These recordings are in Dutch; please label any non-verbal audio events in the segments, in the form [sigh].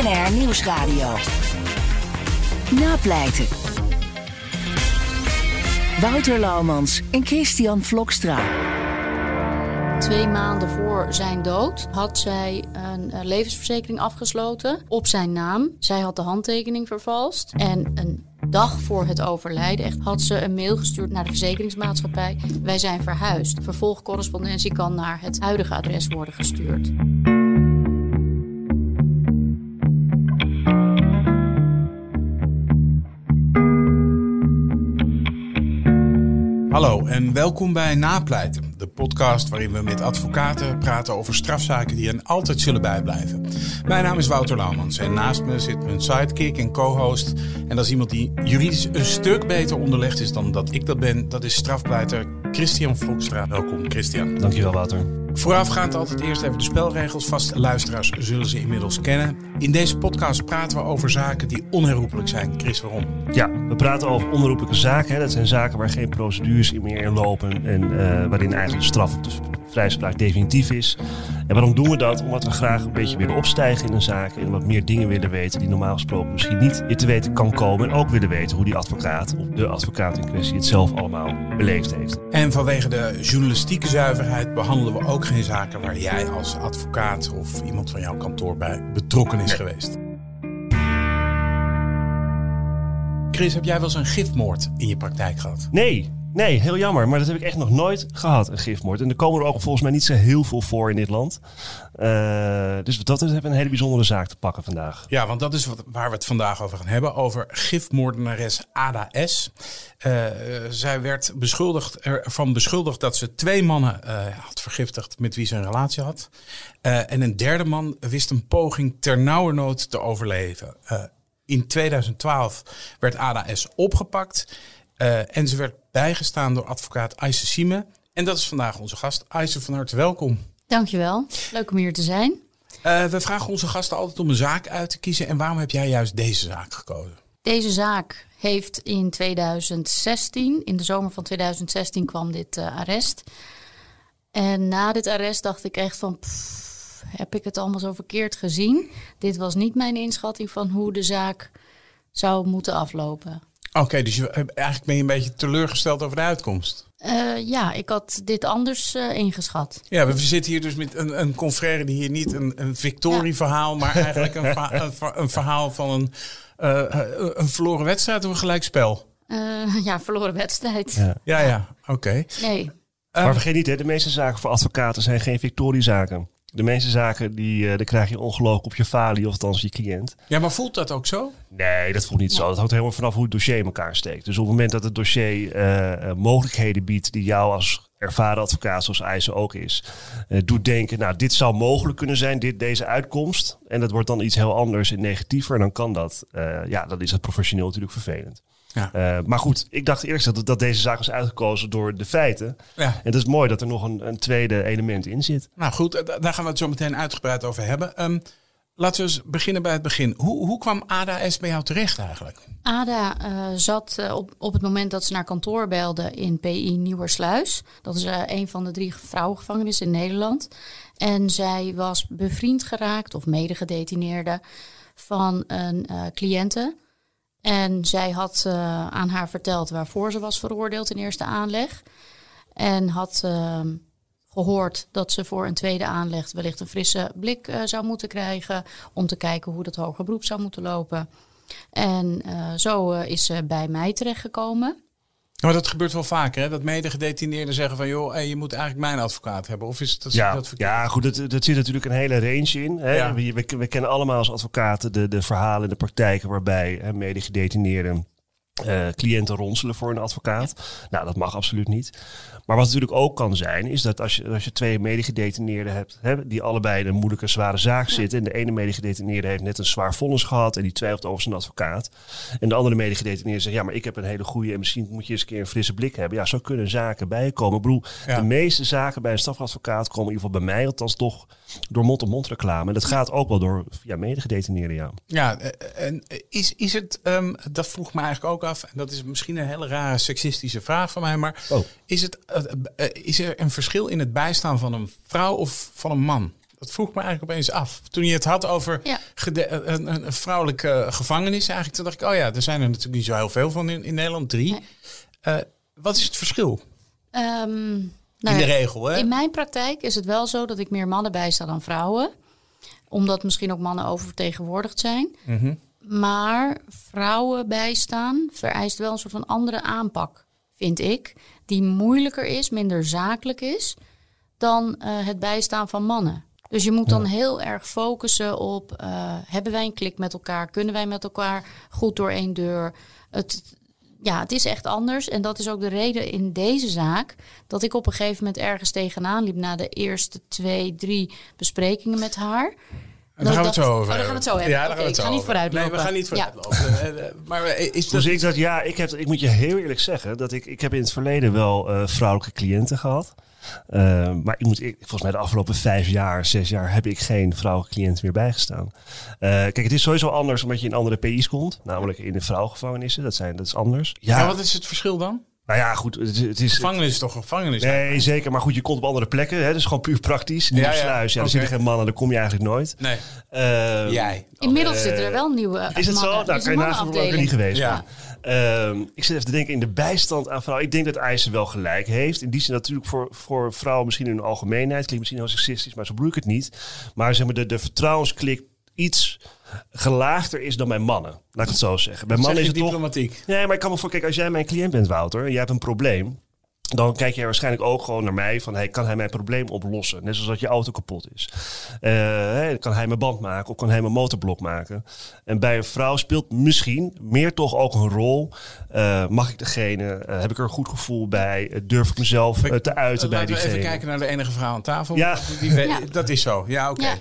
BNR Nieuwsradio. Napleiten. Wouter Laumans en Christian Vlokstra. Twee maanden voor zijn dood had zij een eh, levensverzekering afgesloten op zijn naam. Zij had de handtekening vervalst. En een dag voor het overlijden had ze een mail gestuurd naar de verzekeringsmaatschappij. Wij zijn verhuisd. Vervolgcorrespondentie kan naar het huidige adres worden gestuurd. Hallo en welkom bij Napleiten, de podcast waarin we met advocaten praten over strafzaken die hen altijd zullen bijblijven. Mijn naam is Wouter Laumans en naast me zit mijn sidekick en co-host. En dat is iemand die juridisch een stuk beter onderlegd is dan dat ik dat ben. Dat is strafpleiter Christian Volkstra. Welkom Christian. Dankjewel Wouter. Voorafgaand altijd eerst even de spelregels. Vaste luisteraars zullen ze inmiddels kennen. In deze podcast praten we over zaken die onherroepelijk zijn. Chris, waarom? Ja, we praten over onherroepelijke zaken. Hè. Dat zijn zaken waar geen procedures meer in lopen en uh, waarin eigenlijk de straf, dus vrijspraak, definitief is. En waarom doen we dat? Omdat we graag een beetje willen opstijgen in een zaak en wat meer dingen willen weten die normaal gesproken misschien niet je te weten kan komen. En ook willen weten hoe die advocaat of de advocaat in kwestie het zelf allemaal beleefd heeft. En vanwege de journalistieke zuiverheid behandelen we ook geen zaken waar jij als advocaat of iemand van jouw kantoor bij betrokken is geweest. Chris, heb jij wel eens een gifmoord in je praktijk gehad? Nee, Nee, heel jammer. Maar dat heb ik echt nog nooit gehad, een gifmoord. En er komen er ook volgens mij niet zo heel veel voor in dit land. Uh, dus dat is een hele bijzondere zaak te pakken vandaag. Ja, want dat is wat, waar we het vandaag over gaan hebben. Over gifmoordenares Ada S. Uh, zij werd beschuldigd, ervan beschuldigd dat ze twee mannen had vergiftigd met wie ze een relatie had. en een derde man wist een poging ter nauwernood te overleven. in 2012 werd Ada S. opgepakt. Uh, en ze werd bijgestaan door advocaat Ayse Sieme. En dat is vandaag onze gast. Ayse, van harte welkom. Dankjewel. Leuk om hier te zijn. Uh, we vragen onze gasten altijd om een zaak uit te kiezen. En waarom heb jij juist deze zaak gekozen? Deze zaak heeft in 2016, in de zomer van 2016 kwam dit uh, arrest. En na dit arrest dacht ik echt van, pff, heb ik het allemaal zo verkeerd gezien? Dit was niet mijn inschatting van hoe de zaak zou moeten aflopen. Oké, dus je, eigenlijk ben je een beetje teleurgesteld over de uitkomst. Uh, ja, ik had dit anders uh, ingeschat. Ja, we zitten hier dus met een, een confrère die hier niet een, een victorieverhaal, ja. maar eigenlijk een, een, een, verhaal van een, uh, een verloren wedstrijd of een gelijkspel. ja, verloren wedstrijd. Ja, ja, ja. oké. Okay. Nee. Maar vergeet niet, hè, de meeste zaken voor advocaten zijn geen victoriezaken. De meeste zaken, die, uh, krijg je ongelooflijk op je falie, of althans je cliënt. Ja, maar voelt dat ook zo? Nee, dat voelt niet zo. Dat hangt helemaal vanaf hoe het dossier in elkaar steekt. Dus op het moment dat het dossier uh, mogelijkheden biedt die jou als ervaren advocaat, zoals eisen ook is, uh, doet denken, nou, dit zou mogelijk kunnen zijn, dit, deze uitkomst. En dat wordt dan iets heel anders en negatiever. En dan kan dat, ja, dan is het professioneel natuurlijk vervelend. Ja. Uh, maar goed, ik dacht eerst dat, dat deze zaak was uitgekozen door de feiten. Ja. En het is mooi dat er nog een, een tweede element in zit. Nou goed, daar gaan we het zo meteen uitgebreid over hebben. Um, laten we eens beginnen bij het begin. Hoe, hoe kwam Ada S bij jou terecht eigenlijk? Ada uh, zat uh, op, op het moment dat ze naar kantoor belde in PI Nieuwersluis. Dat is een van de drie vrouwengevangenissen in Nederland. En zij was bevriend geraakt of medegedetineerde van een cliënte en zij had uh, aan haar verteld waarvoor ze was veroordeeld in eerste aanleg. En had uh, gehoord dat ze voor een tweede aanleg wellicht een frisse blik uh, zou moeten krijgen. Om te kijken hoe dat hoger beroep zou moeten lopen. En zo is ze bij mij terechtgekomen. Maar dat gebeurt wel vaker, hè? Dat medegedetineerden zeggen van... joh, hey, je moet eigenlijk mijn advocaat hebben. Of is het dat, ja, dat Ja, goed, dat, dat zit natuurlijk een hele range in. Hè? Ja. We, we, kennen allemaal als advocaten de, de verhalen de praktijken... waarbij hè, medegedetineerden eh, cliënten ronselen voor een advocaat. Nou, dat mag absoluut niet. Maar wat natuurlijk ook kan zijn, is dat als je, als je twee medegedetineerden hebt, hè, die allebei in een moeilijke, zware zaak zitten. En de ene medegedetineerde heeft net een zwaar vonnis gehad en die twijfelt over zijn advocaat. En de andere medegedetineerde zegt, ja, maar ik heb een hele goede en misschien moet je eens een keer een frisse blik hebben. Ja, zo kunnen zaken bijkomen. Ik bedoel, Ja. de meeste zaken bij een strafadvocaat komen in ieder geval bij mij althans toch door mond-op-mond reclame. En dat gaat ook wel door ja, medegedetineerden, ja. Ja, eh, en is, is het, ehm, dat vroeg me eigenlijk ook af, en dat is misschien een hele rare seksistische vraag van mij, maar Oh. is, het, is er een verschil in het bijstaan van een vrouw of van een man? Dat vroeg me eigenlijk opeens af. Toen je het had over Ja. eh, een, een, vrouwelijke eh, gevangenis, eigenlijk, toen dacht ik, oh ja, er zijn er natuurlijk niet zo heel veel van in, in Nederland, drie. Nee. Eh, wat is het verschil? Ehm, in nou de ja, regel, hè? In mijn praktijk is het wel zo dat ik meer mannen bijsta dan vrouwen. Omdat misschien ook mannen oververtegenwoordigd zijn. Mhm. Maar vrouwen bijstaan vereist wel een soort van andere aanpak, vind ik. Die moeilijker is, minder zakelijk is dan eh, het bijstaan van mannen. Dus je moet dan heel erg focussen op: eh, hebben wij een klik met elkaar? Kunnen wij met elkaar goed door één deur? Het, ja, het is echt anders. En dat is ook de reden in deze zaak dat ik op een gegeven moment ergens tegenaan liep na de eerste twee, drie besprekingen met haar. Daar gaan we het zo over. Oh, daar gaan we het zo hebben. Ja, daar Oké, gaan we het ik zo ga niet over. vooruitlopen. Nee, we gaan niet Ja. vooruitlopen. Eh, eh, maar eh, is dat... zie ik dat, ja, ik, heb, ik moet je heel eerlijk zeggen dat ik, ik heb in het verleden wel eh, vrouwelijke cliënten gehad. Eh, maar ik moet, ik, volgens mij de afgelopen vijf jaar, zes jaar heb ik geen vrouwelijke cliënt meer bijgestaan. Eh, kijk, het is sowieso anders omdat je in andere PI's komt, namelijk in de vrouwgevangenissen. Dat, zijn, dat is anders. Ja, Ja, wat is het verschil dan? Nou ja, goed. Het, is- het is, Gevangenis is toch een gevangenis? Nee, zeker. Maar goed, je komt op andere plekken. Hè, dus gewoon puur praktisch. Ja, ja. sluis. Ja, er zitten geen mannen, daar kom je eigenlijk nooit. Nee. Eh, Jij. Inmiddels Eh, zitten er wel nieuwe Is het zo? Nou, is kan je naast ook niet geweest. Ja. Ehm, ik zit even te denken in de bijstand aan vrouwen. Ik denk dat IJzer wel gelijk heeft. In die zin natuurlijk voor, voor vrouwen misschien in hun algemeenheid. Klinkt misschien heel seksistisch, maar zo bedoel ik het niet. Maar zeg maar de, de vertrouwensklik iets gelaagder is dan bij mannen. Laat ik het zo zeggen. Bij mannen is het toch... diplomatiek. Nee, maar ik kan me voor... Kijk, als jij mijn cliënt bent, Wouter, en jij hebt een probleem... Dan kijk je waarschijnlijk ook gewoon naar mij van... Hey, kan hij mijn probleem oplossen? Net zoals dat je auto kapot is. Eh, hey, kan hij mijn band maken of kan hij mijn motorblok maken? En bij een vrouw speelt misschien meer toch ook een rol. Eh, mag ik degene? eh, heb ik er een goed gevoel bij? Durf ik mezelf te uiten bij Laten we diegene? even kijken naar de enige vrouw aan tafel. Ja. Die Ja. Dat is zo. Ja, oké. Ja.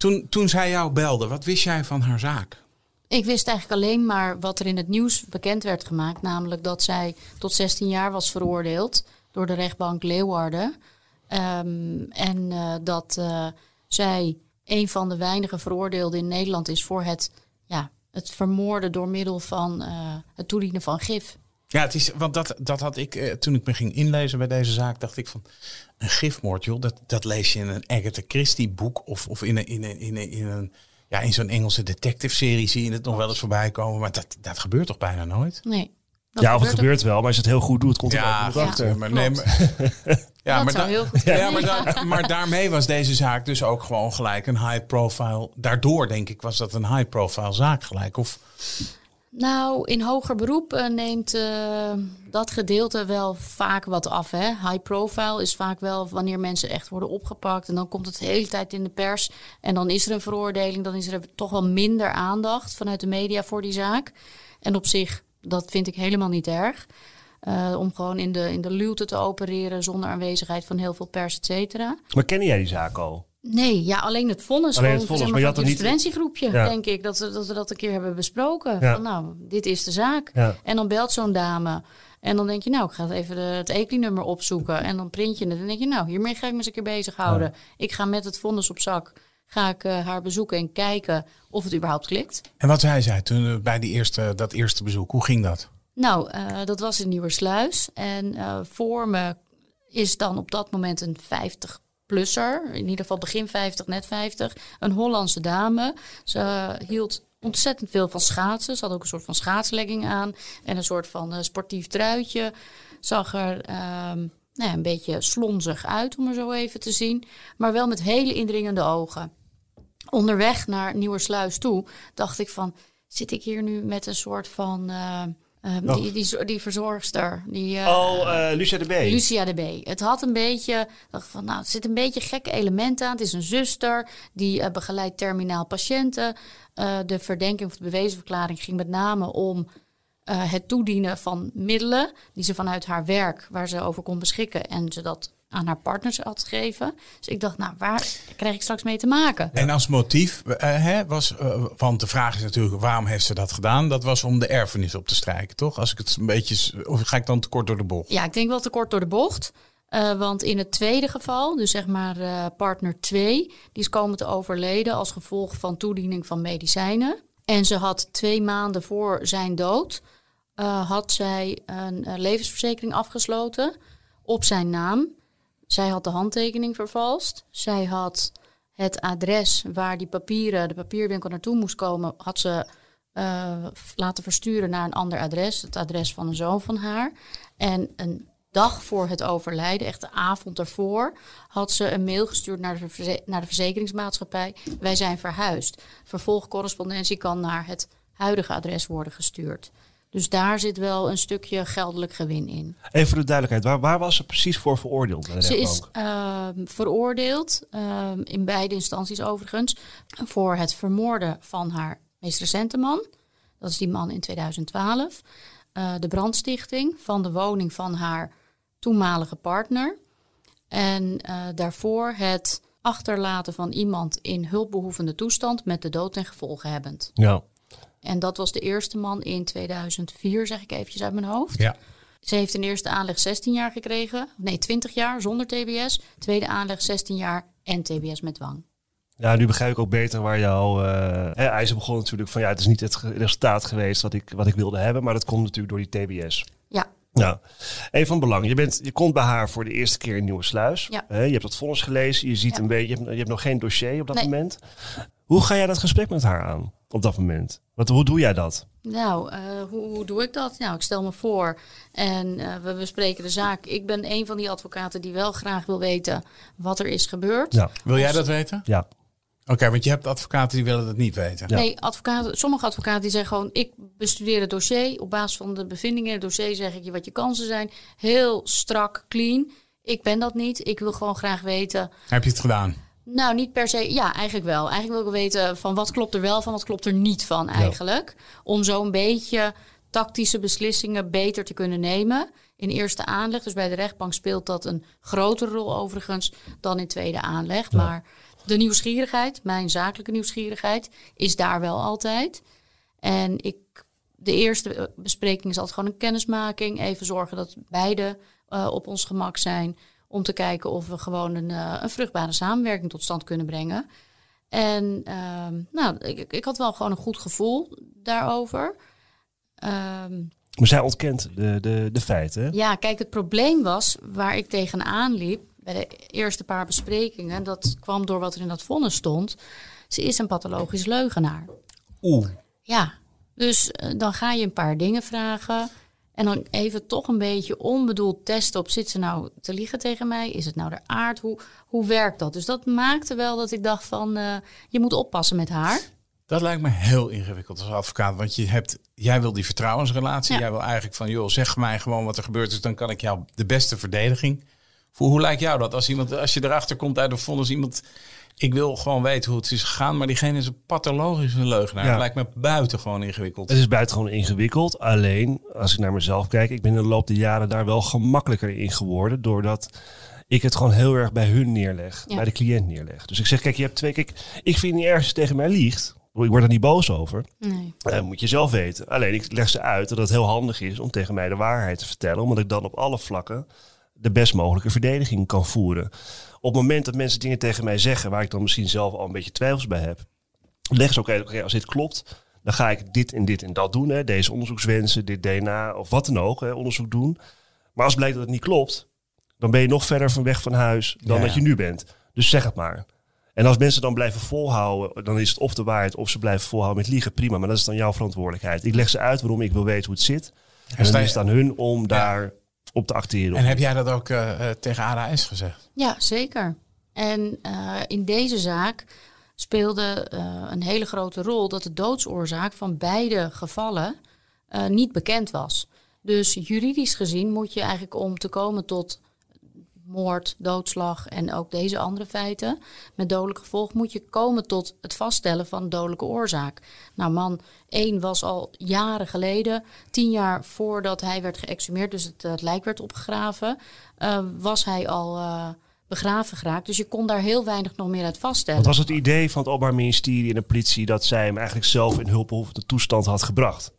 Toen, toen zij jou belde, wat wist jij van haar zaak? Ik wist eigenlijk alleen maar wat er in het nieuws bekend werd gemaakt. Namelijk dat zij tot 16 jaar was veroordeeld door de rechtbank Leeuwarden. Ehm, en eh, dat eh, zij een van de weinige veroordeelden in Nederland is voor het, ja, het vermoorden door middel van eh, het toedienen van gif. Ja, het is, want dat, dat had ik, eh, toen ik me ging inlezen bij deze zaak, dacht ik van, een gifmoord, joh, dat, dat lees je in een Agatha Christie boek of, of in, een, in, een, in, een, in, een, ja, in zo'n Engelse detective serie zie je het nog wel eens voorbij komen, maar dat, dat gebeurt toch bijna nooit? Nee. dat Ja, of het gebeurt wel, maar als je het heel goed doet, komt het Ja, ook ja. achter. maar, nee, maar, [laughs] ja, Dat maar, zou da- heel goed ja, maar, da- [laughs] maar daarmee was deze zaak dus ook gewoon gelijk een high profile. Daardoor denk ik was dat een high profile zaak gelijk. Of Nou, in hoger beroep eh, neemt eh, dat gedeelte wel vaak wat af. Hè? High profile is vaak wel wanneer mensen echt worden opgepakt. En dan komt het de hele tijd in de pers. En dan is er een veroordeling. Dan is er toch wel minder aandacht vanuit de media voor die zaak. En op zich, dat vind ik helemaal niet erg. Eh, om gewoon in de, in de luwte te opereren zonder aanwezigheid van heel veel pers, et cetera. Maar kennen jij die zaak al? Nee, ja, alleen het vonnis. Alleen het vonnis, maar je had van het niet- instructiegroepje, Ja. denk ik. Dat, we- dat we dat een keer hebben besproken. Ja. Van nou, dit is de zaak. Ja. En dan belt zo'n dame. En dan denk je, nou, ik ga even de, het ECLI-nummer opzoeken. En dan print je het. En dan denk je, nou, hiermee ga ik me eens een keer bezighouden. Ik ga met het vonnis op zak. Ga ik eh, haar bezoeken en kijken of het überhaupt klikt. En wat zei zij toen eh, bij die eerste, dat eerste bezoek? Hoe ging dat? Nou, eh, dat was in Nieuwersluis. En eh, voor me is dan op dat moment een 50-plusser. In ieder geval begin 50, net 50. Een Hollandse dame. Ze hield ontzettend veel van schaatsen. Ze had ook een soort van schaatslegging aan. En een soort van eh, sportief truitje. Zag er ehm, nou een beetje slonzig uit, om er zo even te zien. Maar wel met hele indringende ogen onderweg naar Nieuwersluis toe dacht ik van... zit ik hier nu met een soort van... eh, eh, die, die, die verzorgster, die eh, oh, eh Lucia de B. Lucia de B. Het had een beetje, dacht van, nou, het zit een beetje gekke elementen aan. Het is een zuster die eh, begeleidt terminaal patiënten. De verdenking of de bewezenverklaring ging met name om het toedienen van middelen die ze vanuit haar werk, waar ze over kon beschikken en ze dat aan haar partners had gegeven. Dus ik dacht, nou, waar krijg ik straks mee te maken? En als motief eh, hè, was, eh, want de vraag is natuurlijk, waarom heeft ze dat gedaan? Dat was om de erfenis op te strijken, toch? Als ik het een beetje, of ga ik dan te kort door de bocht? Ja, ik denk wel te kort door de bocht. Uh, want in het tweede geval, dus zeg maar uh, partner 2, die is komen te overleden als gevolg van toediening van medicijnen. En ze had twee maanden voor zijn dood, uh, had zij een levensverzekering afgesloten op zijn naam. Zij had de handtekening vervalst. Zij had het adres waar die papieren, de papierwinkel naartoe moest komen, had ze laten versturen naar een ander adres. Het adres van een zoon van haar. En een dag voor het overlijden, echt de avond ervoor, had ze een mail gestuurd naar de, naar de verzekeringsmaatschappij. Wij zijn verhuisd. Vervolgcorrespondentie kan naar het huidige adres worden gestuurd. Dus daar zit wel een stukje geldelijk gewin in. Even voor de duidelijkheid, waar, waar was ze precies voor veroordeeld? Bij de ze is uh, veroordeeld, uh, in beide instanties overigens, voor het vermoorden van haar meest recente man. Dat is die man in 2012. Uh, de brandstichting van de woning van haar toenmalige partner. En uh, daarvoor het achterlaten van iemand in hulpbehoevende toestand met de dood ten gevolge hebbend. Ja. En dat was de eerste man in 2004, zeg ik eventjes uit mijn hoofd. Ja. Ze heeft in eerste aanleg 16 jaar gekregen. Nee, 20 jaar zonder TBS. Tweede aanleg 16 jaar en TBS met dwang. Ja, nu begrijp ik ook beter waar jouw uh, eisen begon natuurlijk van ja, het is niet het resultaat geweest wat ik, wat ik wilde hebben, maar dat komt natuurlijk door die TBS. Ja. Nou, even van belang. Je, bent, je komt bij haar voor de eerste keer in Nieuwe Sluis. Ja. je hebt dat vonnis gelezen. Je ziet Ja. een beetje. Je hebt, je hebt nog geen dossier op dat Nee. moment. Hoe ga jij dat gesprek met haar aan op dat moment? Wat, hoe doe jij dat? Nou, eh, hoe, hoe doe ik dat? Nou, ik stel me voor en eh, we bespreken de zaak. Ik ben een van die advocaten die wel graag wil weten wat er is gebeurd. Ja. Wil jij dat weten? Ja. Oké, want je hebt advocaten die willen dat niet weten. Ja. Nee, advocaten, sommige advocaten die zeggen gewoon: ik bestudeer het dossier. Op basis van de bevindingen in het dossier zeg ik je wat je kansen zijn. Heel strak, clean. Ik ben dat niet. Ik wil gewoon graag weten. Heb je het gedaan? Nou, niet per se. Ja, eigenlijk wel. Eigenlijk wil ik weten van wat klopt er wel van, wat klopt er niet van eigenlijk. Om zo een beetje tactische beslissingen beter te kunnen nemen. In eerste aanleg, dus bij de rechtbank speelt dat een grotere rol overigens dan in tweede aanleg. Maar de nieuwsgierigheid, mijn zakelijke nieuwsgierigheid, is daar wel altijd. En ik, de eerste eh, bespreking is altijd gewoon een kennismaking. Even zorgen dat beide eh, op ons gemak zijn. Om te kijken of we gewoon een, eh, een vruchtbare samenwerking tot stand kunnen brengen. En ehm, nou, ik, ik- had wel gewoon een goed gevoel daarover. Ehm, Maar zij ontkent de, de, de feiten. hè? ja, kijk, het probleem was waar ik tegenaan liep bij de eerste paar besprekingen. Dat kwam door wat er in dat vonnis stond. Ze is een pathologisch leugenaar. Oeh. Ja, dus eh, dan ga je een paar dingen vragen. En dan even toch een beetje onbedoeld testen op zit ze nou te liegen tegen mij? Is het nou de aard? Hoe, hoe werkt dat? Dus dat maakte wel dat ik dacht van eh, je moet oppassen met haar. Dat lijkt me heel ingewikkeld als advocaat. Want je hebt, jij wil die vertrouwensrelatie. Ja. Jij wil eigenlijk van, joh, zeg mij gewoon wat er gebeurd is. Dan kan ik jou de beste verdediging. Voor, hoe lijkt jou dat? Als, iemand, als je erachter komt uit de vonnis, iemand... Ik wil gewoon weten hoe het is gegaan. Maar diegene is een pathologische leugenaar. Ja. Dat lijkt me buitengewoon ingewikkeld. Het is buitengewoon ingewikkeld. Alleen, als ik naar mezelf kijk, ik ben in de loop der jaren daar wel gemakkelijker in geworden. Doordat ik het gewoon heel erg bij hun neerleg. Ja. Bij de cliënt neerleg. Dus ik zeg, kijk, je hebt twee. Kijk, ik vind niet erg als je tegen mij liegt. Ik word er niet boos over. Nee. Dat moet je zelf weten. Alleen ik leg ze uit dat het heel handig is om tegen mij de waarheid te vertellen. Omdat ik dan op alle vlakken de best mogelijke verdediging kan voeren. Op het moment dat mensen dingen tegen mij zeggen waar ik dan misschien zelf al een beetje twijfels bij heb. Leg ze ook uit, oké, als dit klopt, dan ga ik dit en dit en dat doen. Hè, deze onderzoekswensen, dit DNA of wat dan ook, hè, onderzoek doen. Maar als blijkt dat het niet klopt, dan ben je nog verder van weg van huis dan Ja, dat je nu bent. Dus zeg het maar. En als mensen dan blijven volhouden, dan is het of de waarheid of ze blijven volhouden met liegen. Prima, maar dat is dan jouw verantwoordelijkheid. Ik leg ze uit waarom ik wil weten hoe het zit. En sta dan is het aan hun om daar op te acteren. En heb jij dat ook eh, eh, tegen ADS gezegd? Ja, zeker. En eh, in deze zaak speelde eh, een hele grote rol dat de doodsoorzaak van beide gevallen eh, niet bekend was. Dus juridisch gezien moet je eigenlijk om te komen tot moord, doodslag en ook deze andere feiten met dodelijk gevolg, moet je komen tot het vaststellen van dodelijke oorzaak. Nou, man 1 was al jaren geleden, tien jaar voordat hij werd geëxhumeerd, dus het, het lijk werd opgegraven, uh, was hij al uh, begraven geraakt. Dus je kon daar heel weinig nog meer uit vaststellen. Wat was het idee van het Openbaar Ministerie en de politie dat zij hem eigenlijk zelf in hulpbehoevende toestand had gebracht?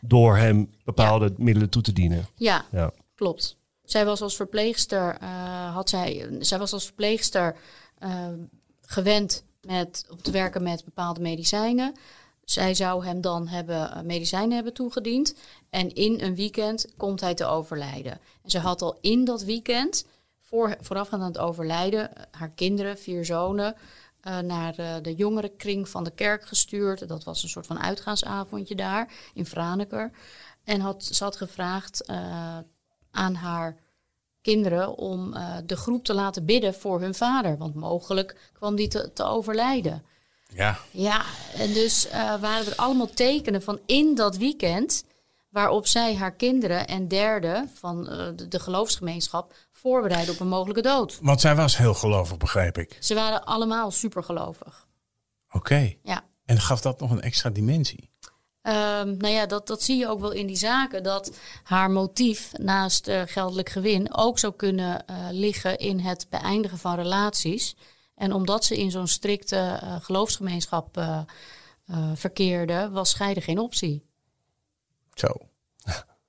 Door hem bepaalde ja. middelen toe te dienen. Ja, ja. klopt. Zij was als verpleegster, uh, had zij, zij was als verpleegster uh, gewend met, om te werken met bepaalde medicijnen. Zij zou hem dan hebben, medicijnen hebben toegediend. En in een weekend komt hij te overlijden. En ze had al in dat weekend, voor, voorafgaand aan het overlijden, haar kinderen, vier zonen, naar de jongerenkring van de kerk gestuurd. Dat was een soort van uitgaansavondje daar in Franeker. En had, ze had gevraagd aan haar kinderen om de groep te laten bidden voor hun vader. Want mogelijk kwam die te, te overlijden. Ja. Ja, en dus waren er allemaal tekenen van in dat weekend waarop zij haar kinderen en derden van de, de geloofsgemeenschap voorbereiden op een mogelijke dood. Want zij was heel gelovig, begrijp ik. Ze waren allemaal supergelovig. Oké. Okay. Ja. En gaf dat nog een extra dimensie? Um, nou ja, dat, dat zie je ook wel in die zaken. Dat haar motief naast uh, geldelijk gewin ook zou kunnen uh, liggen in het beëindigen van relaties. En omdat ze in zo'n strikte uh, geloofsgemeenschap verkeerde, was scheiden geen optie. Zo.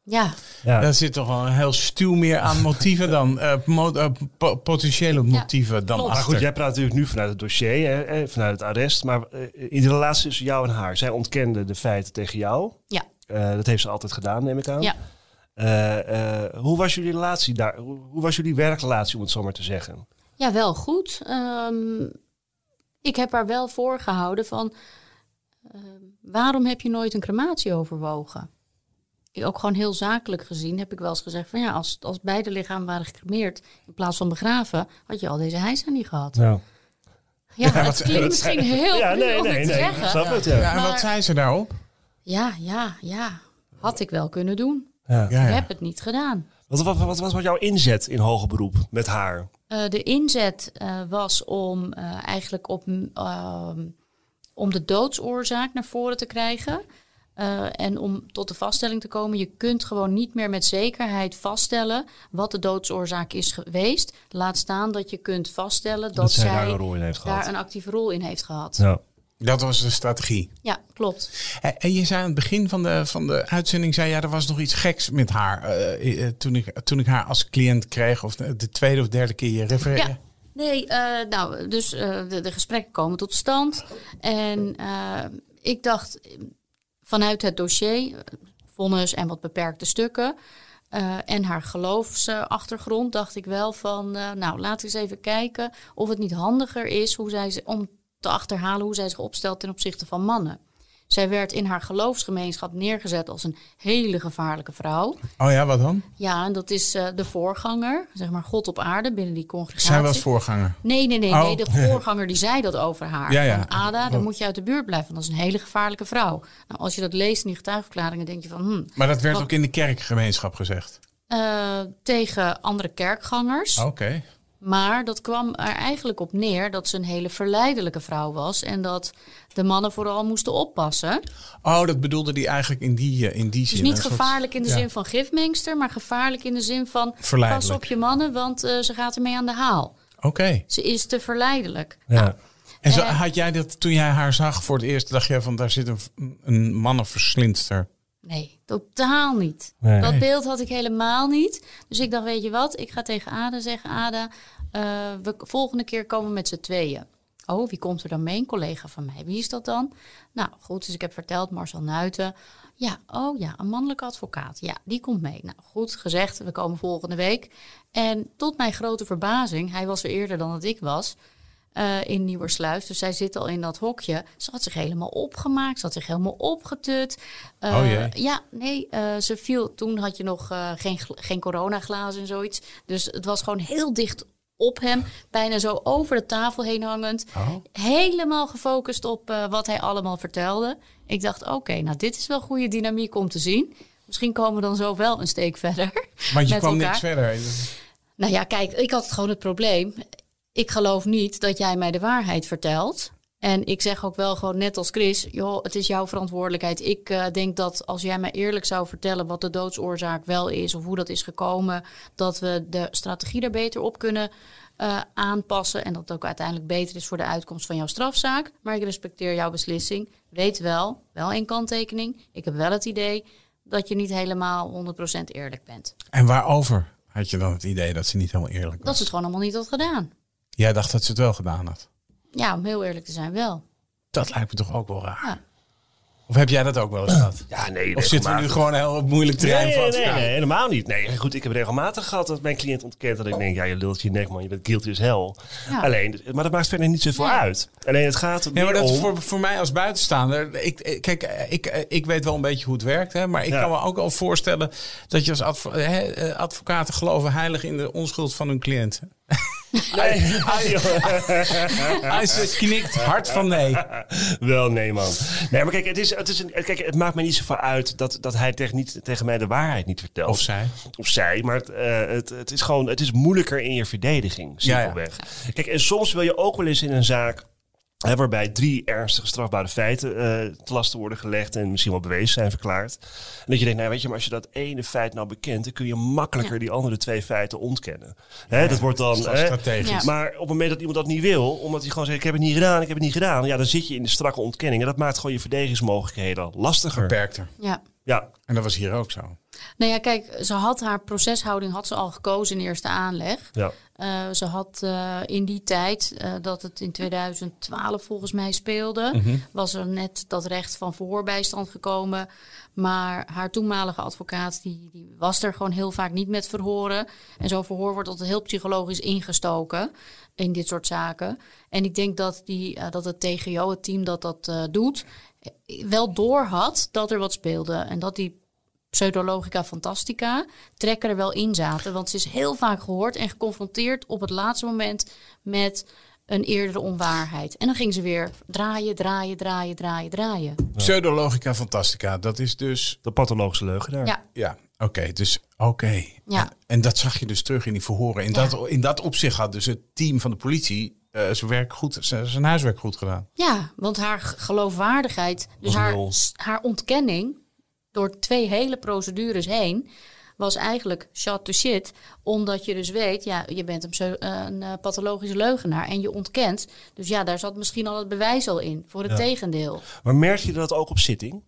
Ja. ja. Daar zit toch wel een heel stuw meer aan motieven dan uh, [laughs] mo uh, po potentiële motieven ja, dan achter. goed, jij praat natuurlijk nu vanuit het dossier, hè, vanuit het arrest. Maar uh, in de relatie tussen jou en haar, zij ontkende de feiten tegen jou. Ja. dat heeft ze altijd gedaan, neem ik aan. Ja. hoe was jullie relatie daar? Hoe, hoe, was jullie werkrelatie, om het zo maar te zeggen? Ja, wel goed. Um, ik heb haar wel voorgehouden van... waarom heb je nooit een crematie overwogen? Ook gewoon heel zakelijk gezien heb ik wel eens gezegd van ja, als, als beide lichamen waren gecremeerd in plaats van begraven, had je al deze hijsa niet gehad. Ja. Ja, ja het klinkt misschien heel ja, nee, nee, nee, zeggen. Snap het, ja. ja en wat zei ze daarop? Ja, ja, ja. Had ik wel kunnen doen. Ja. Ik heb het niet gedaan. Wat, wat, wat, wat was jouw inzet in hoger beroep met haar? Uh, de inzet uh, was om uh, eigenlijk op, om de doodsoorzaak naar voren te krijgen. Uh, en om tot de vaststelling te komen, je kunt gewoon niet meer met zekerheid vaststellen wat de doodsoorzaak is geweest. Laat staan dat je kunt vaststellen dat, dat zij, zij daar, een, rol in heeft daar gehad. een actieve rol in heeft gehad. Ja. Dat was de strategie. Ja, klopt. En je zei aan het begin van de, van de uitzending, zei ja, er was nog iets geks met haar. Uh, toen, ik, toen ik haar als cliënt kreeg, of de tweede of derde keer je refereerde. Ja. Nee, uh, nou, dus uh, de, de, gesprekken komen tot stand. En ik dacht, vanuit het dossier, vonnis en wat beperkte stukken. Uh, en haar geloofsachtergrond dacht ik wel van, uh, nou laten we eens even kijken of het niet handiger is hoe zij, om te achterhalen hoe zij zich opstelt ten opzichte van mannen. Zij werd in haar geloofsgemeenschap neergezet als een hele gevaarlijke vrouw. Oh ja, wat dan? Ja, en dat is uh, de voorganger, zeg maar God op aarde binnen die congregatie. Zij was voorganger? Nee, nee, nee. Oh. nee de [laughs] voorganger die zei dat over haar. Ja, ja. Van Ada, dan moet je uit de buurt blijven, want dat is een hele gevaarlijke vrouw. Nou, als je dat leest in die getuigverklaringen, denk je van... Hmm, maar dat werd wat, ook in de kerkgemeenschap gezegd? Uh, tegen andere kerkgangers. Oké. Okay. Maar dat kwam er eigenlijk op neer dat ze een hele verleidelijke vrouw was. En dat de mannen vooral moesten oppassen. Oh, dat bedoelde die eigenlijk in die, in die zin. Dus niet gevaarlijk in de ja. zin van gifmengster, maar gevaarlijk in de zin van pas op je mannen, want uh, ze gaat ermee aan de haal. Oké. Okay. Ze is te verleidelijk. Ja. Nou, en zo, had jij dat toen jij haar zag voor het eerst, dacht je van daar zit een, een mannenverslindster? Nee, totaal niet. Nee. Dat beeld had ik helemaal niet. Dus ik dacht, weet je wat, ik ga tegen Ada zeggen, Ada, uh, we volgende keer komen met z'n tweeën. Oh, wie komt er dan mee? Een collega van mij. Wie is dat dan? Nou, goed, dus ik heb verteld, Marcel Nuiten. Ja, oh ja, een mannelijke advocaat. Ja, die komt mee. Nou, goed gezegd, we komen volgende week. En tot mijn grote verbazing, hij was er eerder dan dat ik was... Uh, in Nieuwersluis. Dus zij zit al in dat hokje. Ze had zich helemaal opgemaakt. Ze had zich helemaal opgetut. Uh, oh jee. Ja, nee, uh, ze viel. Toen had je nog geen, geen coronaglazen en zoiets. Dus het was gewoon heel dicht op hem. Bijna zo over de tafel heen hangend. Oh. Helemaal gefocust op wat hij allemaal vertelde. Ik dacht, oké, okay, nou dit is wel goede dynamiek om te zien. Misschien komen we dan zo wel een steek verder. Want je [laughs] kwam elkaar. niks verder. Nou ja, kijk, ik had gewoon het probleem. Ik geloof niet dat jij mij de waarheid vertelt. En ik zeg ook wel gewoon net als Chris, joh, het is jouw verantwoordelijkheid. Ik uh, denk dat als jij mij eerlijk zou vertellen wat de doodsoorzaak wel is of hoe dat is gekomen, dat we de strategie er beter op kunnen uh, aanpassen. En dat het ook uiteindelijk beter is voor de uitkomst van jouw strafzaak. Maar ik respecteer jouw beslissing. Weet wel, wel een kanttekening. Ik heb wel het idee dat je niet helemaal 100% eerlijk bent. En waarover had je dan het idee dat ze niet helemaal eerlijk was? Dat ze het gewoon allemaal niet had gedaan. Jij dacht dat ze het wel gedaan had? Ja, om heel eerlijk te zijn, wel. Dat lijkt me toch ook wel raar. Ja. Of heb jij dat ook wel eens gehad? Ja, nee. Of zitten we nu gewoon heel op moeilijk terrein nee, nee, nee, nee, helemaal niet. Nee, goed, ik heb regelmatig gehad dat mijn cliënt ontkent dat ik denk, ja, je lult je nek man, je bent guilty as hell. Ja. Alleen, maar dat maakt verder niet zoveel ja. uit. Alleen het gaat ja, maar dat om... voor, voor mij als buitenstaander, ik, kijk, ik, ik weet wel een beetje hoe het werkt, hè, maar ik kan me ook al voorstellen dat je als advo hè, advocaten geloven heilig in de onschuld van hun cliënt. [laughs] Nee. Hij knikt hard van nee. Wel nee, man. Nee, maar kijk, het, is, het, is een, kijk, het maakt me niet zoveel uit dat, dat hij tegen, niet, tegen mij de waarheid niet vertelt. Of zij. Of zij. Maar het, uh, het, het, is gewoon, het is moeilijker in je verdediging, simpelweg. Ja, ja. Kijk, en soms wil je ook wel eens in een zaak waarbij drie ernstige strafbare feiten uh, te lasten worden gelegd en misschien wel bewezen zijn verklaard. En dat je denkt, nou weet je, maar als je dat ene feit nou bekent, dan kun je makkelijker ja. die andere twee feiten ontkennen. Hè, dat wordt dan. Dat strategisch. Ja. Maar op het moment dat iemand dat niet wil, omdat hij gewoon zegt, ik heb het niet gedaan, ik heb het niet gedaan, ja, dan zit je in de strakke ontkenning. En dat maakt gewoon je verdedigingsmogelijkheden lastiger. Beperkter. Ja. Ja. En dat was hier ook zo. Nou ja, kijk, ze had haar proceshouding had ze al gekozen in eerste aanleg. Ja. Uh, ze had uh, in die tijd, uh, dat het in 2012 volgens mij speelde, mm -hmm. was er net dat recht van verhoorbijstand gekomen. Maar haar toenmalige advocaat, die, die was er gewoon heel vaak niet met verhoren. En zo'n verhoor wordt altijd heel psychologisch ingestoken in dit soort zaken. En ik denk dat, die, dat het TGO, het team dat dat doet, wel door had dat er wat speelde. En dat die pseudologica fantastica trekken er wel in zaten. Want ze is heel vaak gehoord en geconfronteerd op het laatste moment met een eerdere onwaarheid. En dan ging ze weer draaien, draaien, draaien, draaien, draaien. Pseudologica fantastica, dat is dus... De pathologische leugenaar. Ja. Ja, oké. Okay, dus oké. Okay. Ja. En, en, dat zag je dus terug in die verhoren. In, ja. dat, in dat opzicht had dus het team van de politie uh, zijn werk goed, zijn huiswerk goed gedaan. Ja, want haar geloofwaardigheid, dus haar, haar ontkenning door twee hele procedures heen was eigenlijk shot to shit. Omdat je dus weet, ja, je bent een, een uh, pathologische leugenaar en je ontkent. Dus ja, daar zat misschien al het bewijs al in, voor het ja. tegendeel. Maar merk je dat ook op zitting?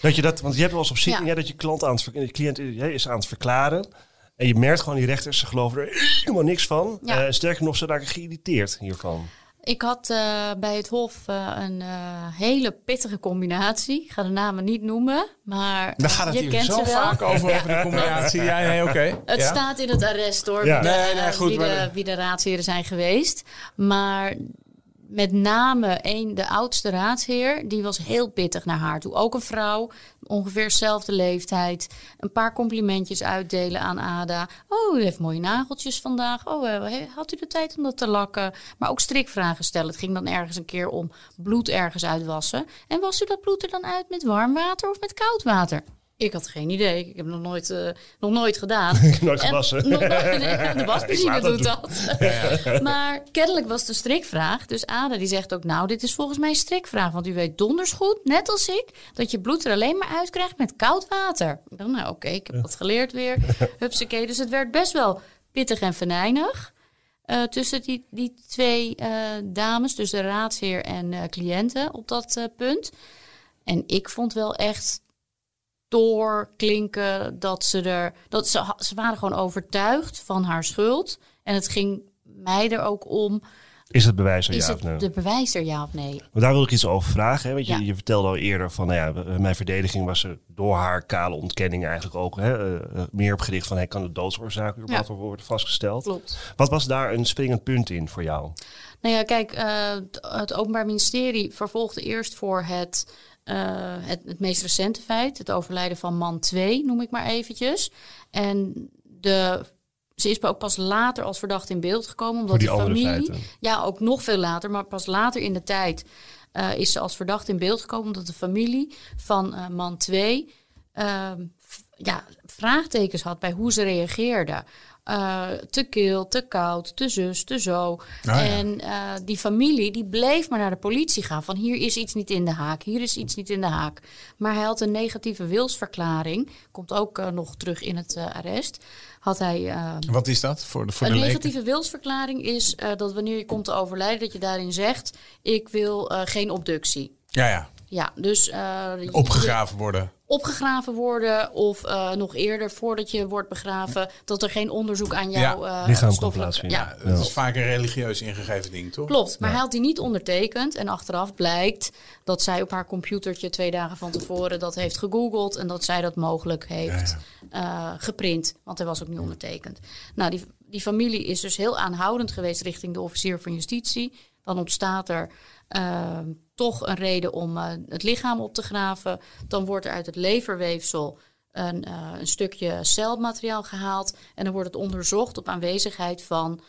Dat je dat, want je hebt wel eens op zitting ja. dat je klant aan het, je cliënt is aan het verklaren. En je merkt gewoon die rechters, ze geloven er helemaal niks van. Ja. Uh, sterker nog, ze raken geïrriteerd hiervan. Ik had uh, bij het Hof uh, een uh, hele pittige combinatie. Ik ga de namen niet noemen, maar Dan gaat het je hier kent zo ze wel. vaak over, over de combinatie. Ja, nee, oké. Okay. [laughs] Het ja. staat in het arrest hoor, Ja. wie, de, Nee, nee, goed, wie, de- wie de raadsheren zijn geweest. Maar met name een, de oudste raadsheer, die was heel pittig naar haar toe. Ook een vrouw, ongeveer dezelfde leeftijd. Een paar complimentjes uitdelen aan Ada. Oh, u heeft mooie nageltjes vandaag. Oh, eh, had u de tijd om dat te lakken? Maar ook strikvragen stellen. Het ging dan ergens een keer om bloed ergens uitwassen. En was u dat bloed er dan uit met warm water of met koud water? Ik had geen idee. Ik heb nog nooit, uh, nog nooit gedaan. [laughs] Nooit En gewassen. nog nee, [laughs] de wasmachine doet dat dat. [laughs] maar kennelijk was een strikvraag. Dus Ada die zegt ook, nou, dit is volgens mij een strikvraag. Want u weet donders goed, net als ik, dat je bloed er alleen maar uitkrijgt met koud water. Dacht, nou oké, ik heb dat geleerd weer. Hupsakee. Dus het werd best wel pittig en venijnig. eh, tussen die, die twee eh, dames, dus de raadsheer en eh, cliënten op dat eh, punt. En ik vond wel echt doorklinken dat ze er. Dat ze, ze waren gewoon overtuigd van haar schuld. En het ging mij er ook om. Is het bewijs er Is ja of nee? de bewijs er ja of nee? Maar daar wil ik iets over vragen. Hè? Want je, Ja. je vertelde al eerder van, nou ja, mijn verdediging was er door haar kale ontkenning eigenlijk ook hè, eh, eh, meer op gericht van, hey, kan de doodsoorzaak Ja. worden vastgesteld? Klopt. Wat was daar een springend punt in voor jou? Nou ja, kijk, eh, het- het Openbaar Ministerie vervolgde eerst voor het, eh, het, het meest recente feit, het overlijden van man 2, noem ik maar eventjes. En de, ze is ook pas later als verdachte in beeld gekomen, omdat Voor die de familie. feiten. Ja, ook nog veel later, maar pas later in de tijd eh, is ze als verdachte in beeld gekomen, omdat de familie van eh, man 2 ehm, ja, vraagtekens had bij hoe ze reageerde. Uh, te kil, te koud, te zus, te zo. Ah, ja. En uh, die familie die bleef maar naar de politie gaan. Van hier is iets niet in de haak, hier is iets niet in de haak. Maar hij had een negatieve wilsverklaring. Komt ook uh, nog terug in het arrest. Had hij, Wat is dat voor de voor een de negatieve leken? wilsverklaring is dat wanneer je komt te overlijden... dat je daarin zegt, ik wil geen obductie. Ja, ja. Ja, dus... uh, Opgegraven worden. Opgegraven worden of uh, nog eerder, voordat je wordt begraven, dat er geen onderzoek aan jouw ja. uh, lichaam stoffelijk... Ja, ja, dat is vaak een religieus ingegeven ding, toch? Klopt, maar hij had die niet ondertekend. En achteraf blijkt dat zij op haar computertje twee dagen van tevoren dat heeft gegoogeld en dat zij dat mogelijk heeft uh, geprint, want hij was ook niet ondertekend. Nou, die, die familie is dus heel aanhoudend geweest richting de officier van justitie. Dan ontstaat er uh, toch een reden om uh, het lichaam op te graven. Dan wordt er uit het leverweefsel een, uh, een stukje celmateriaal gehaald. En dan wordt het onderzocht op aanwezigheid van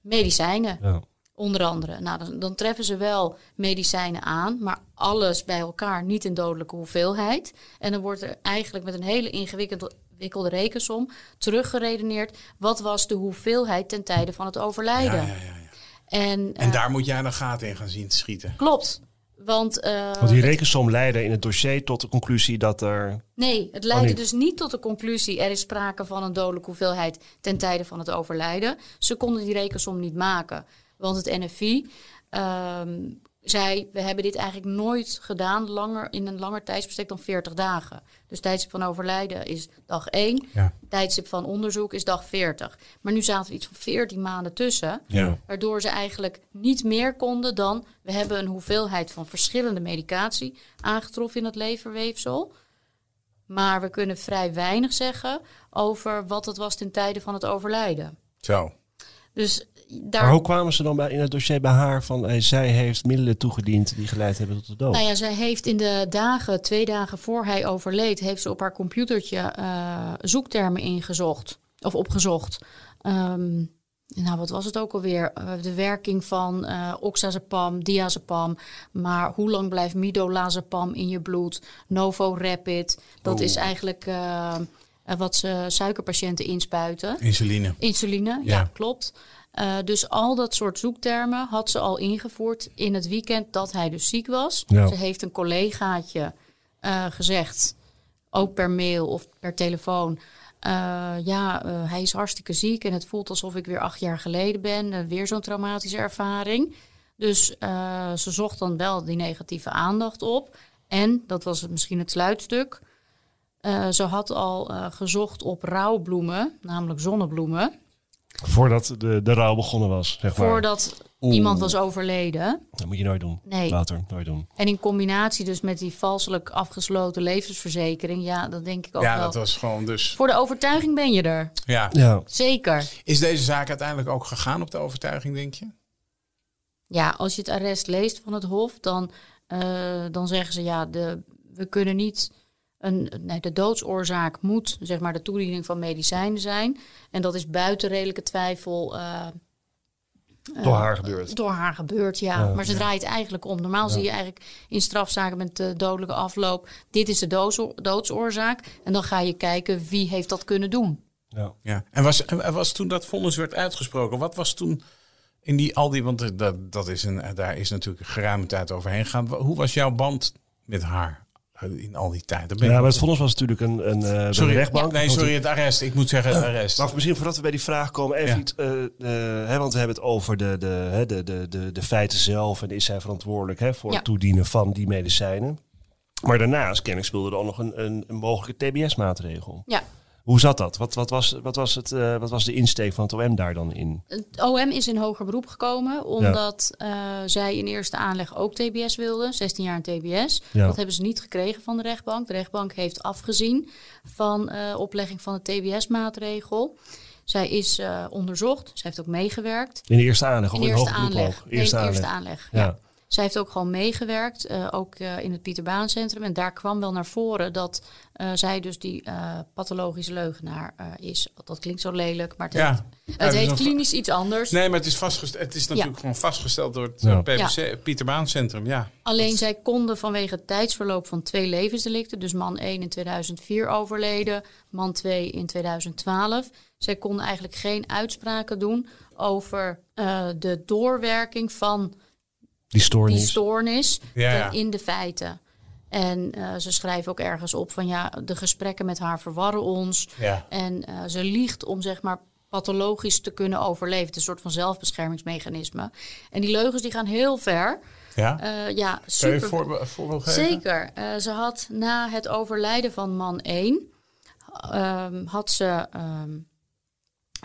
medicijnen. Ja. Onder andere. Nou, dan, dan, treffen ze wel medicijnen aan, maar alles bij elkaar niet in dodelijke hoeveelheid. En dan wordt er eigenlijk met een hele ingewikkelde rekensom teruggeredeneerd. Wat was de hoeveelheid ten tijde van het overlijden? Ja, ja, ja, En, en daar moet jij een gaten in gaan zien te schieten. Klopt. Want, uh, Want die rekensom leidde in het dossier tot de conclusie dat er. Nee, het leidde oh, dus niet tot de conclusie er is sprake van een dodelijke hoeveelheid ten tijde van het overlijden. Ze konden die rekensom niet maken. Want het NFI um, zei, we hebben dit eigenlijk nooit gedaan langer, in een langer tijdsbestek dan 40 dagen. Dus tijdstip van overlijden is dag 1, ja. tijdstip van onderzoek is dag 40. Maar nu zaten er iets van 14 maanden tussen, ja. waardoor ze eigenlijk niet meer konden dan, we hebben een hoeveelheid van verschillende medicatie aangetroffen in het leverweefsel. Maar we kunnen vrij weinig zeggen over wat het was ten tijde van het overlijden. Zo. Dus daar... Maar hoe kwamen ze dan bij, in het dossier bij haar van hey, zij heeft middelen toegediend die geleid hebben tot de dood? Nou ja, zij heeft in de dagen, twee dagen voor hij overleed, heeft ze op haar computertje uh, zoektermen ingezocht of opgezocht. Um, nou, wat was het ook alweer? Uh, de werking van uh, oxazepam, diazepam. Maar hoe lang blijft midolazepam in je bloed? Novo Rapid. Dat oh. is eigenlijk uh, wat ze suikerpatiënten inspuiten. Insuline. Insuline, ja, ja klopt. Uh, dus al dat soort zoektermen had ze al ingevoerd in het weekend dat hij dus ziek was. Ja. Ze heeft een collegaatje uh, gezegd, ook per mail of per telefoon. Uh, ja, hij is hartstikke ziek en het voelt alsof ik weer acht jaar geleden ben. weer zo'n traumatische ervaring. Dus ze zocht dan wel die negatieve aandacht op. En, dat was misschien het sluitstuk, ze had al gezocht op rouwbloemen, namelijk zonnebloemen. Voordat de, de rouw begonnen was, zeg maar. Voordat Oeh. iemand was overleden. Dat moet je nooit doen. Nee. Later, nooit doen. En in combinatie dus met die valselijk afgesloten levensverzekering. Ja, dat denk ik ook ja, wel. dat was gewoon dus... Voor de overtuiging ben je er. Ja. ja. Zeker. Is deze zaak uiteindelijk ook gegaan op de overtuiging, denk je? Ja, als je het arrest leest van het Hof, dan, uh, dan zeggen ze ja, de, we kunnen niet een, nee, de doodsoorzaak moet zeg maar, de toediening van medicijnen zijn. En dat is buiten redelijke twijfel. Uh, door haar gebeurd. Door haar gebeurd, ja. ja maar ze ja. draait eigenlijk om. Normaal ja. zie je eigenlijk in strafzaken met de dodelijke afloop... dit is de doodsoor doodsoorzaak. En dan ga je kijken wie heeft dat kunnen doen. Ja. Ja. En was, was toen dat vonnis werd uitgesproken... wat was toen in die, al die... want dat, dat is een, daar is natuurlijk een geruime tijd overheen gegaan. Hoe was jouw band met haar? In al die tijd. Ja, maar het vonnis was natuurlijk een, een, een sorry, rechtbank. Nee, sorry, het arrest. Ik moet zeggen het arrest. Maar misschien voordat we bij die vraag komen, even ja. iets, uh, uh, hè, want we hebben het over de, de, de, de, de, de feiten zelf en is zij verantwoordelijk hè, voor ja. het toedienen van die medicijnen. Maar daarnaast, ken ik, speelde er al nog een, een, een mogelijke TBS-maatregel. Ja. Hoe zat dat? Wat, wat, was, wat, was het, uh, wat was de insteek van het OM daar dan in? Het OM is in hoger beroep gekomen omdat ja. uh, zij in eerste aanleg ook TBS wilden, 16 jaar een TBS. Ja. Dat hebben ze niet gekregen van de rechtbank. De rechtbank heeft afgezien van uh, oplegging van de TBS-maatregel. Zij is onderzocht, ze heeft ook meegewerkt. In de eerste aanleg of in, in, eerste hoger aanleg. beroep ook? Eerste, nee, aanleg. eerste aanleg. Ja. ja. Zij heeft ook gewoon meegewerkt, uh, ook uh, in het Pieterbaancentrum. En daar kwam wel naar voren dat uh, zij dus die pathologische leugenaar is. Dat klinkt zo lelijk, maar het ja. heet, het heet klinisch iets anders. Nee, maar het is, vastgesteld, het is natuurlijk ja. gewoon vastgesteld door het ja. PVC, Pieterbaancentrum. Ja. Alleen zij konden vanwege het tijdsverloop van twee levensdelicten, dus man 1 in 2004 overleden, man 2 in 2012. Zij konden eigenlijk geen uitspraken doen over de doorwerking van die stoornis, die stoornis ja. in de feiten. En uh, ze schrijven ook ergens op van ja, de gesprekken met haar verwarren ons. Ja. En uh, ze liegt om zeg maar pathologisch te kunnen overleven. Het is een soort van zelfbeschermingsmechanisme. En die leugens die gaan heel ver. Ja, uh, ja super. Kun je voor, voorbeeld geven? Zeker. ze had na het overlijden van man 1... Um, had ze um,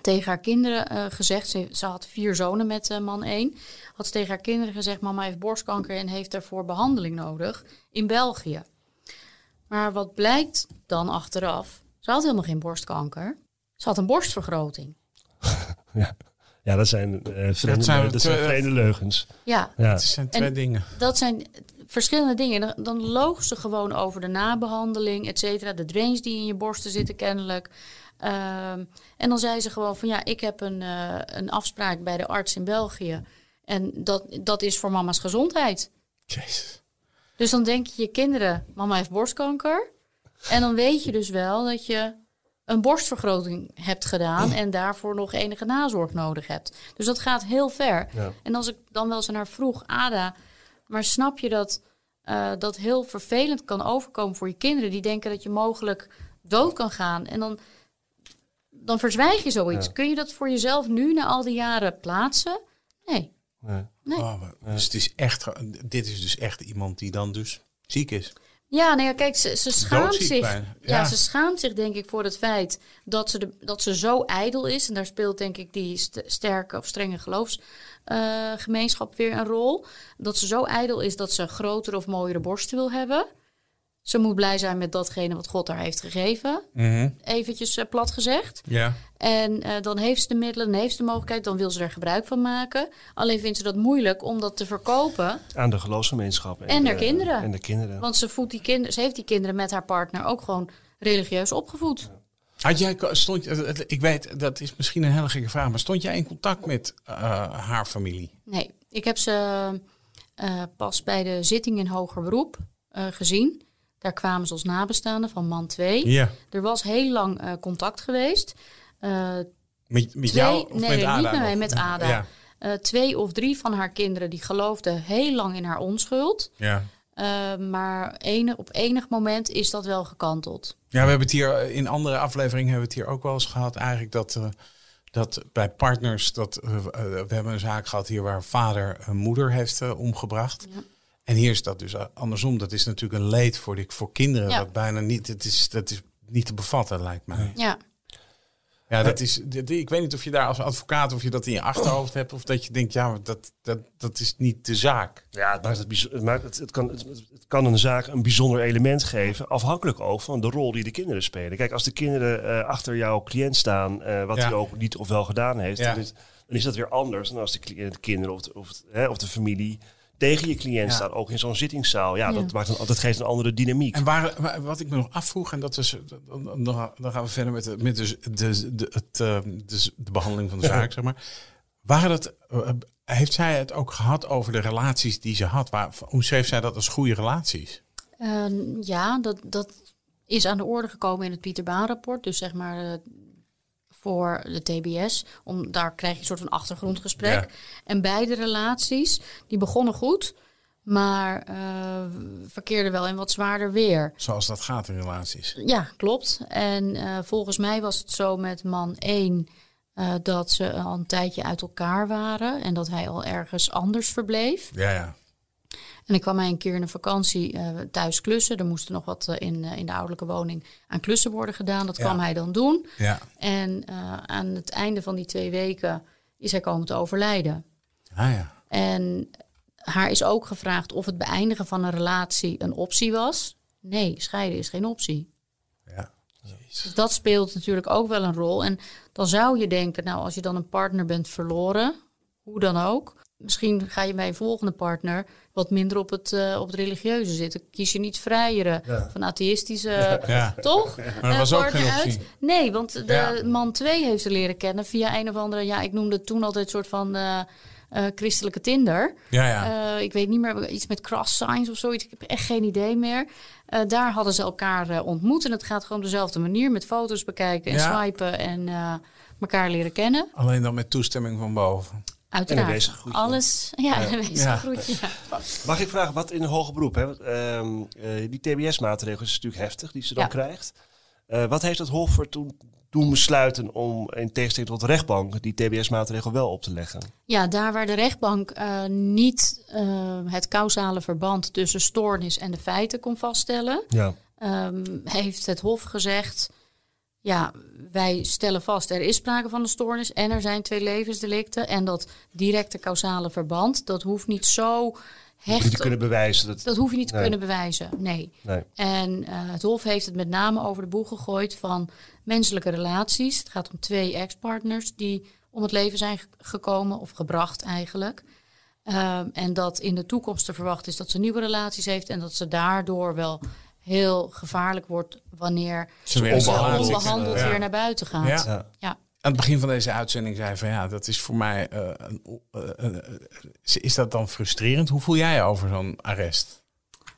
tegen haar kinderen uh, gezegd... Ze, ze, had vier zonen met uh, man 1 had ze tegen haar kinderen gezegd: Mama heeft borstkanker en heeft daarvoor behandeling nodig in België. Maar wat blijkt dan achteraf? Ze had helemaal geen borstkanker. Ze had een borstvergroting. [laughs] ja. ja, dat zijn uh, vreemde, dat zijn, dat zijn vreemde leugens. Ja, ja. dat zijn twee en dingen. Dat zijn verschillende dingen. Dan, dan loog ze gewoon over de nabehandeling, et cetera. De drains die in je borsten zitten kennelijk. Um, en dan zei ze gewoon van ja, ik heb een, uh, een afspraak bij de arts in België. En dat, dat is voor mama's gezondheid. Jezus. Dus dan denk je je kinderen, mama heeft borstkanker. En dan weet je dus wel dat je een borstvergroting hebt gedaan en daarvoor nog enige nazorg nodig hebt. Dus dat gaat heel ver. Ja. En als ik dan wel eens naar vroeg, Ada, maar snap je dat uh, dat heel vervelend kan overkomen voor je kinderen die denken dat je mogelijk dood kan gaan en dan dan verzwijg je zoiets. Ja. Kun je dat voor jezelf nu na al die jaren plaatsen? Nee. Nee. Nee. Oh, maar- dus het is echt, dit is dus echt iemand die dan dus ziek is. Ja, nee, kijk, ze, ze schaamt zich. Ja. Ja. ze schaamt zich denk ik voor het feit dat ze, de, dat ze zo ijdel is. En daar speelt denk ik die st- sterke of strenge geloofsgemeenschap weer een rol. Dat ze zo ijdel is dat ze grotere of mooiere borsten wil hebben. Ze moet blij zijn met datgene wat God haar heeft gegeven. Mhm. Eventjes eh, plat gezegd. Ja. En eh, dan heeft ze de middelen, dan heeft ze de mogelijkheid, dan wil ze er gebruik van maken. Alleen vindt ze dat moeilijk om dat te verkopen. Aan de geloofsgemeenschap. En haar de- kinderen. En de kinderen. Want ze, voedt die kinderen, ze heeft die kinderen met haar partner ook gewoon religieus opgevoed. Had jij, stond, ik weet, dat is misschien een hele gekke vraag, maar stond jij in contact met eh, haar familie? Nee, ik heb ze eh, pas bij de zitting in hoger beroep eh, gezien. Daar kwamen ze als nabestaanden van man 2. Ja. Er was heel lang eh, contact geweest. Eh, Met, met twee, jou of nee, met niet Ada? met mij, met Ada. Ja. Eh, twee of drie van haar kinderen die geloofden heel lang in haar onschuld. Ja. Maar op enig moment is dat wel gekanteld. ja, we hebben het hier in andere afleveringen hebben we het hier ook wel eens gehad. Eigenlijk dat, dat bij partners, dat, we hebben een zaak gehad hier waar vader een moeder heeft omgebracht. Ja. En hier is dat dus eh, andersom. Dat is natuurlijk een leed voor, die, voor kinderen. Ja. Dat bijna niet, het is, dat is niet te bevatten, lijkt mij. Ja, Ja, dat is, dit- ik weet niet of je daar als advocaat of je dat in je achterhoofd hebt. Of dat je denkt, ja, maar dat, dat, dat is niet de zaak. Ja, het, maakt het, bijzo- het, maakt het, het, kan, het, het kan een zaak een bijzonder element geven, afhankelijk ook van de rol die de kinderen spelen. Kijk, als de kinderen eh, achter jouw cliënt staan, eh, wat Ja. hij ook niet of wel gedaan heeft, Ja. dan, is, dan is dat weer anders dan als de, kinderen of de, of, hè, of de familie tegen je cliënt Ja. staan, ook in zo'n zittingszaal. Ja, Ja. dat, maakt een, dat geeft een andere dynamiek. En waar, wa- wat ik me nog afvroeg, en dat is, dan, gaan we verder met, de, met de, de, de, het, eh, de, de behandeling van de [laughs] zaak, zeg maar. Waren dat, eh, heeft zij het ook gehad over de relaties die ze had? Waar, hoe schreef zij dat als goede relaties? Eh, ja dat, dat is aan de orde gekomen in het Pieter Baan rapport. Dus zeg maar eh, voor de TBS. Om, daar krijg je een soort van achtergrondgesprek. Ja. En beide relaties, die begonnen goed. Maar eh, verkeerden wel in wat zwaarder weer. Zoals dat gaat in relaties. Ja, klopt. En eh, volgens mij was het zo met man 1 eh, dat ze al een tijdje uit elkaar waren en dat hij al ergens anders verbleef. Ja, ja. En ik kwam hij een keer in een vakantie eh, thuis klussen. Er moest nog wat eh, in, eh, in de ouderlijke woning aan klussen worden gedaan. Dat Ja. kwam hij dan doen. Ja, En aan het einde van die twee weken is hij komen te overlijden. ah, ja. En haar is ook gevraagd of het beëindigen van een relatie een optie was. Nee, scheiden is geen optie. ja. Dus dat speelt natuurlijk ook wel een rol. En dan zou je denken, nou, als je dan een partner bent verloren, hoe dan ook, misschien ga je bij een volgende partner wat minder op het, uh, op het religieuze zitten. Kies je niet vrijere Ja. van atheïstische, Ja. toch? Maar dat Eh, was ook geen uit. optie. Nee, want de Ja. man 2 heeft ze leren kennen via een of andere, ja, ik noemde het toen altijd een soort van eh, eh, christelijke Tinder. Ja, ja. Eh, ik weet niet meer, iets met cross signs of zoiets. Ik heb echt geen idee meer. Eh, daar hadden ze elkaar eh, ontmoet. En het gaat gewoon op dezelfde manier met foto's bekijken en Ja. swipen en eh, elkaar leren kennen. Alleen dan met toestemming van boven. Uiteraard. Alles. Ja, een. Ja. Mag ik vragen, wat in een hoger beroep? Hè? Want, ehm, eh, die TBS-maatregel is natuurlijk heftig, die ze dan Ja. krijgt. Eh, wat heeft het Hof er toen, toen besluiten om in tegenstelling tot de rechtbank die TBS-maatregel wel op te leggen? Ja, daar waar de rechtbank eh, niet eh, het causale verband tussen stoornis en de feiten kon vaststellen, Ja. ehm, heeft het Hof gezegd: ja, wij stellen vast, er is sprake van een stoornis en er zijn twee levensdelicten. En dat directe causale verband, dat hoeft niet zo hecht. Niet te kunnen bewijzen. Dat, Dat hoef je niet te kunnen bewijzen, nee. nee. En eh, het Hof heeft het met name over de boeg gegooid van menselijke relaties. Het gaat om twee ex-partners die om het leven zijn ge- gekomen of gebracht eigenlijk. Ehm, en dat in de toekomst te verwachten is dat ze nieuwe relaties heeft en dat ze daardoor wel heel gevaarlijk wordt wanneer Ze weer ze onbehandeld. Ja. weer naar buiten gaat. Ja. Ja. Ja. Aan het begin van deze uitzending zei je van ja, dat is voor mij. eh, een, eh, eh, is dat dan frustrerend? Hoe voel jij je over zo'n arrest?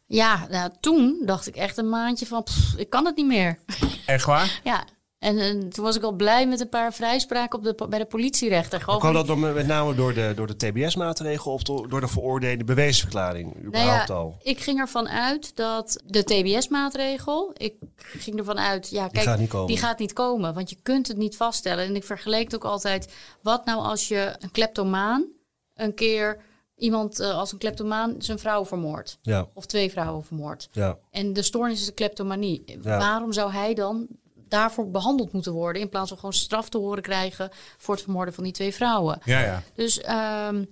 Ja, nou, toen dacht ik echt een maandje van, pff, ik kan het niet meer. Echt waar? [laughs] Ja, en, toen was ik al blij met een paar vrijspraken op de, bij de politierechter. Gewoon Kwam dat met name door de, door de TBS-maatregel of door, de veroordeelde bewijsverklaring? Nou ja, al? ik ging ervan uit dat de TBS-maatregel, ik ging ervan uit, ja, kijk, gaat niet komen. die gaat niet komen, want je kunt het niet vaststellen. En ik vergeleek het ook altijd, wat nou als je een kleptomaan een keer iemand eh, als een kleptomaan zijn vrouw vermoordt, Ja, of twee vrouwen vermoordt. ja. En de stoornis is de kleptomanie. Ja. Waarom zou hij dan daarvoor behandeld moeten worden in plaats van gewoon straf te horen krijgen voor het vermoorden van die twee vrouwen? Ja, ja. Dus ehm,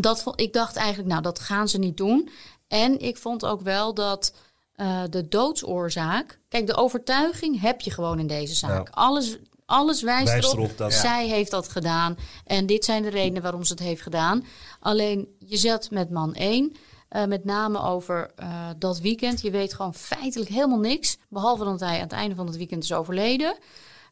dat, ik dacht eigenlijk, nou, dat gaan ze niet doen. En ik vond ook wel dat eh, de doodsoorzaak... Kijk, de overtuiging heb je gewoon in deze zaak. Ja. Alles, alles wijst, Wijst erop, erop dat- zij heeft dat gedaan. En dit zijn de redenen waarom ze het heeft gedaan. Alleen, je zat met man 1... eh, met name over eh, dat weekend. Je weet gewoon feitelijk helemaal niks. Behalve dat hij aan het einde van het weekend is overleden.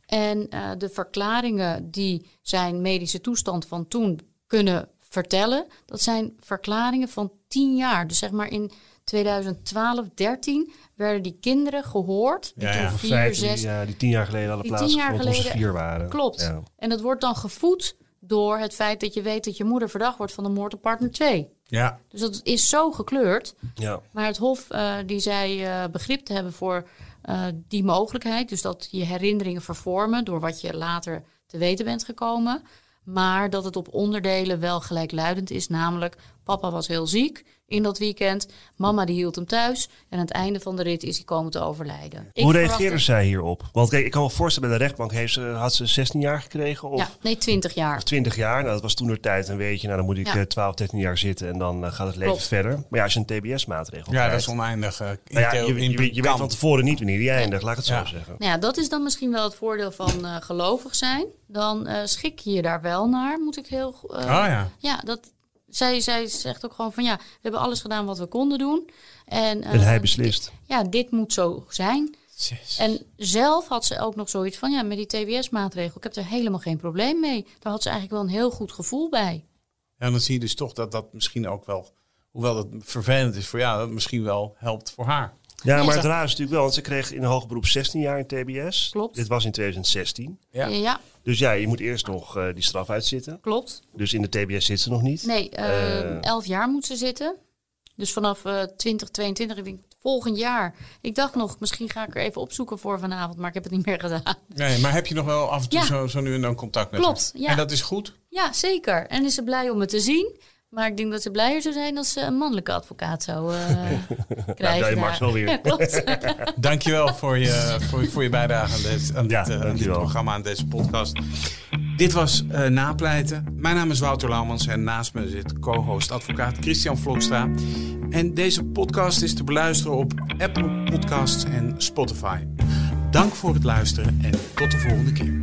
En eh, de verklaringen die zijn medische toestand van toen kunnen vertellen, dat zijn verklaringen van tien jaar. Dus zeg maar in 2012, 13 werden die kinderen gehoord. Die Ja, vier, Feiten zes. die, ja, die tien jaar geleden Die tien jaar geleden- vier waren. Klopt. Ja. En dat wordt dan gevoed door het feit dat je weet dat je moeder verdacht wordt van de moord op partner 2. Ja, Dus dat is zo gekleurd. Ja. Maar het Hof eh, die zei eh, begrip te hebben voor eh, die mogelijkheid. Dus dat je herinneringen vervormen door wat je later te weten bent gekomen. Maar dat het op onderdelen wel gelijkluidend is. Namelijk, papa was heel ziek in dat weekend. Mama die hield hem thuis. En aan het einde van de rit is hij komen te overlijden. Ik Hoe reageerden zij hierop? Want kijk, ik kan me voorstellen, bij de rechtbank heeft ze, had ze 16 jaar gekregen of, Ja, nee, 20 jaar. of 20 jaar. Nou, dat was toen de tijd een beetje, nou dan moet ik Ja. eh, 12, 13 jaar zitten en dan eh, gaat het leven Klopt. verder. Maar ja, als je een TBS-maatregel ja dat krijgt, is oneindig. eh, in nou ja, je, je, je weet van tevoren niet wanneer die eindigt, laat ik het zo zeggen. Nou ja, dat is dan misschien wel het voordeel van eh, gelovig zijn. Dan eh, schik je je daar wel naar, moet ik heel... eh, Oh ja. Ja, dat, zij, zij zegt ook gewoon van ja, we hebben alles gedaan wat we konden doen. En, eh, En hij beslist. Ja, dit moet zo zijn. En zelf had ze ook nog zoiets van ja, met die TBS-maatregel, ik heb er helemaal geen probleem mee. Daar had ze eigenlijk wel een heel goed gevoel bij. Ja, dan zie je dus toch dat dat misschien ook wel, hoewel het vervelend is voor jou, dat misschien wel helpt voor haar. Ja, maar het raar is natuurlijk wel, want ze kreeg in een hoger beroep 16 jaar in TBS. Klopt. Dit was in 2016. Ja. Ja, Dus ja, je moet eerst nog eh, die straf uitzitten. klopt. Dus in de TBS zit ze nog niet. Nee, eh, Eh. elf jaar moet ze zitten. Dus vanaf eh 2022, ik denk volgend jaar. Ik dacht nog, misschien ga ik er even opzoeken voor vanavond, maar ik heb het niet meer gedaan. Nee, maar heb je nog wel af en toe Ja. zo, zo nu en dan contact met Klopt, haar? ja. En dat is goed? Ja, zeker. En is ze blij om me te zien. Maar ik denk dat ze blijer zou zijn als ze een mannelijke advocaat zou eh, [laughs] krijgen. ja, wel weer. [laughs] Ja. [laughs] Dankjewel voor je, voor, voor je bijdrage aan dit, aan Ja, dit, eh, aan dit dankjewel. programma, aan deze podcast. Dit was eh, Napleiten. Mijn naam is Wouter Laumans en naast me zit co-host advocaat Christian Vlokstra. En deze podcast is te beluisteren op Apple Podcasts en Spotify. Dank voor het luisteren en tot de volgende keer.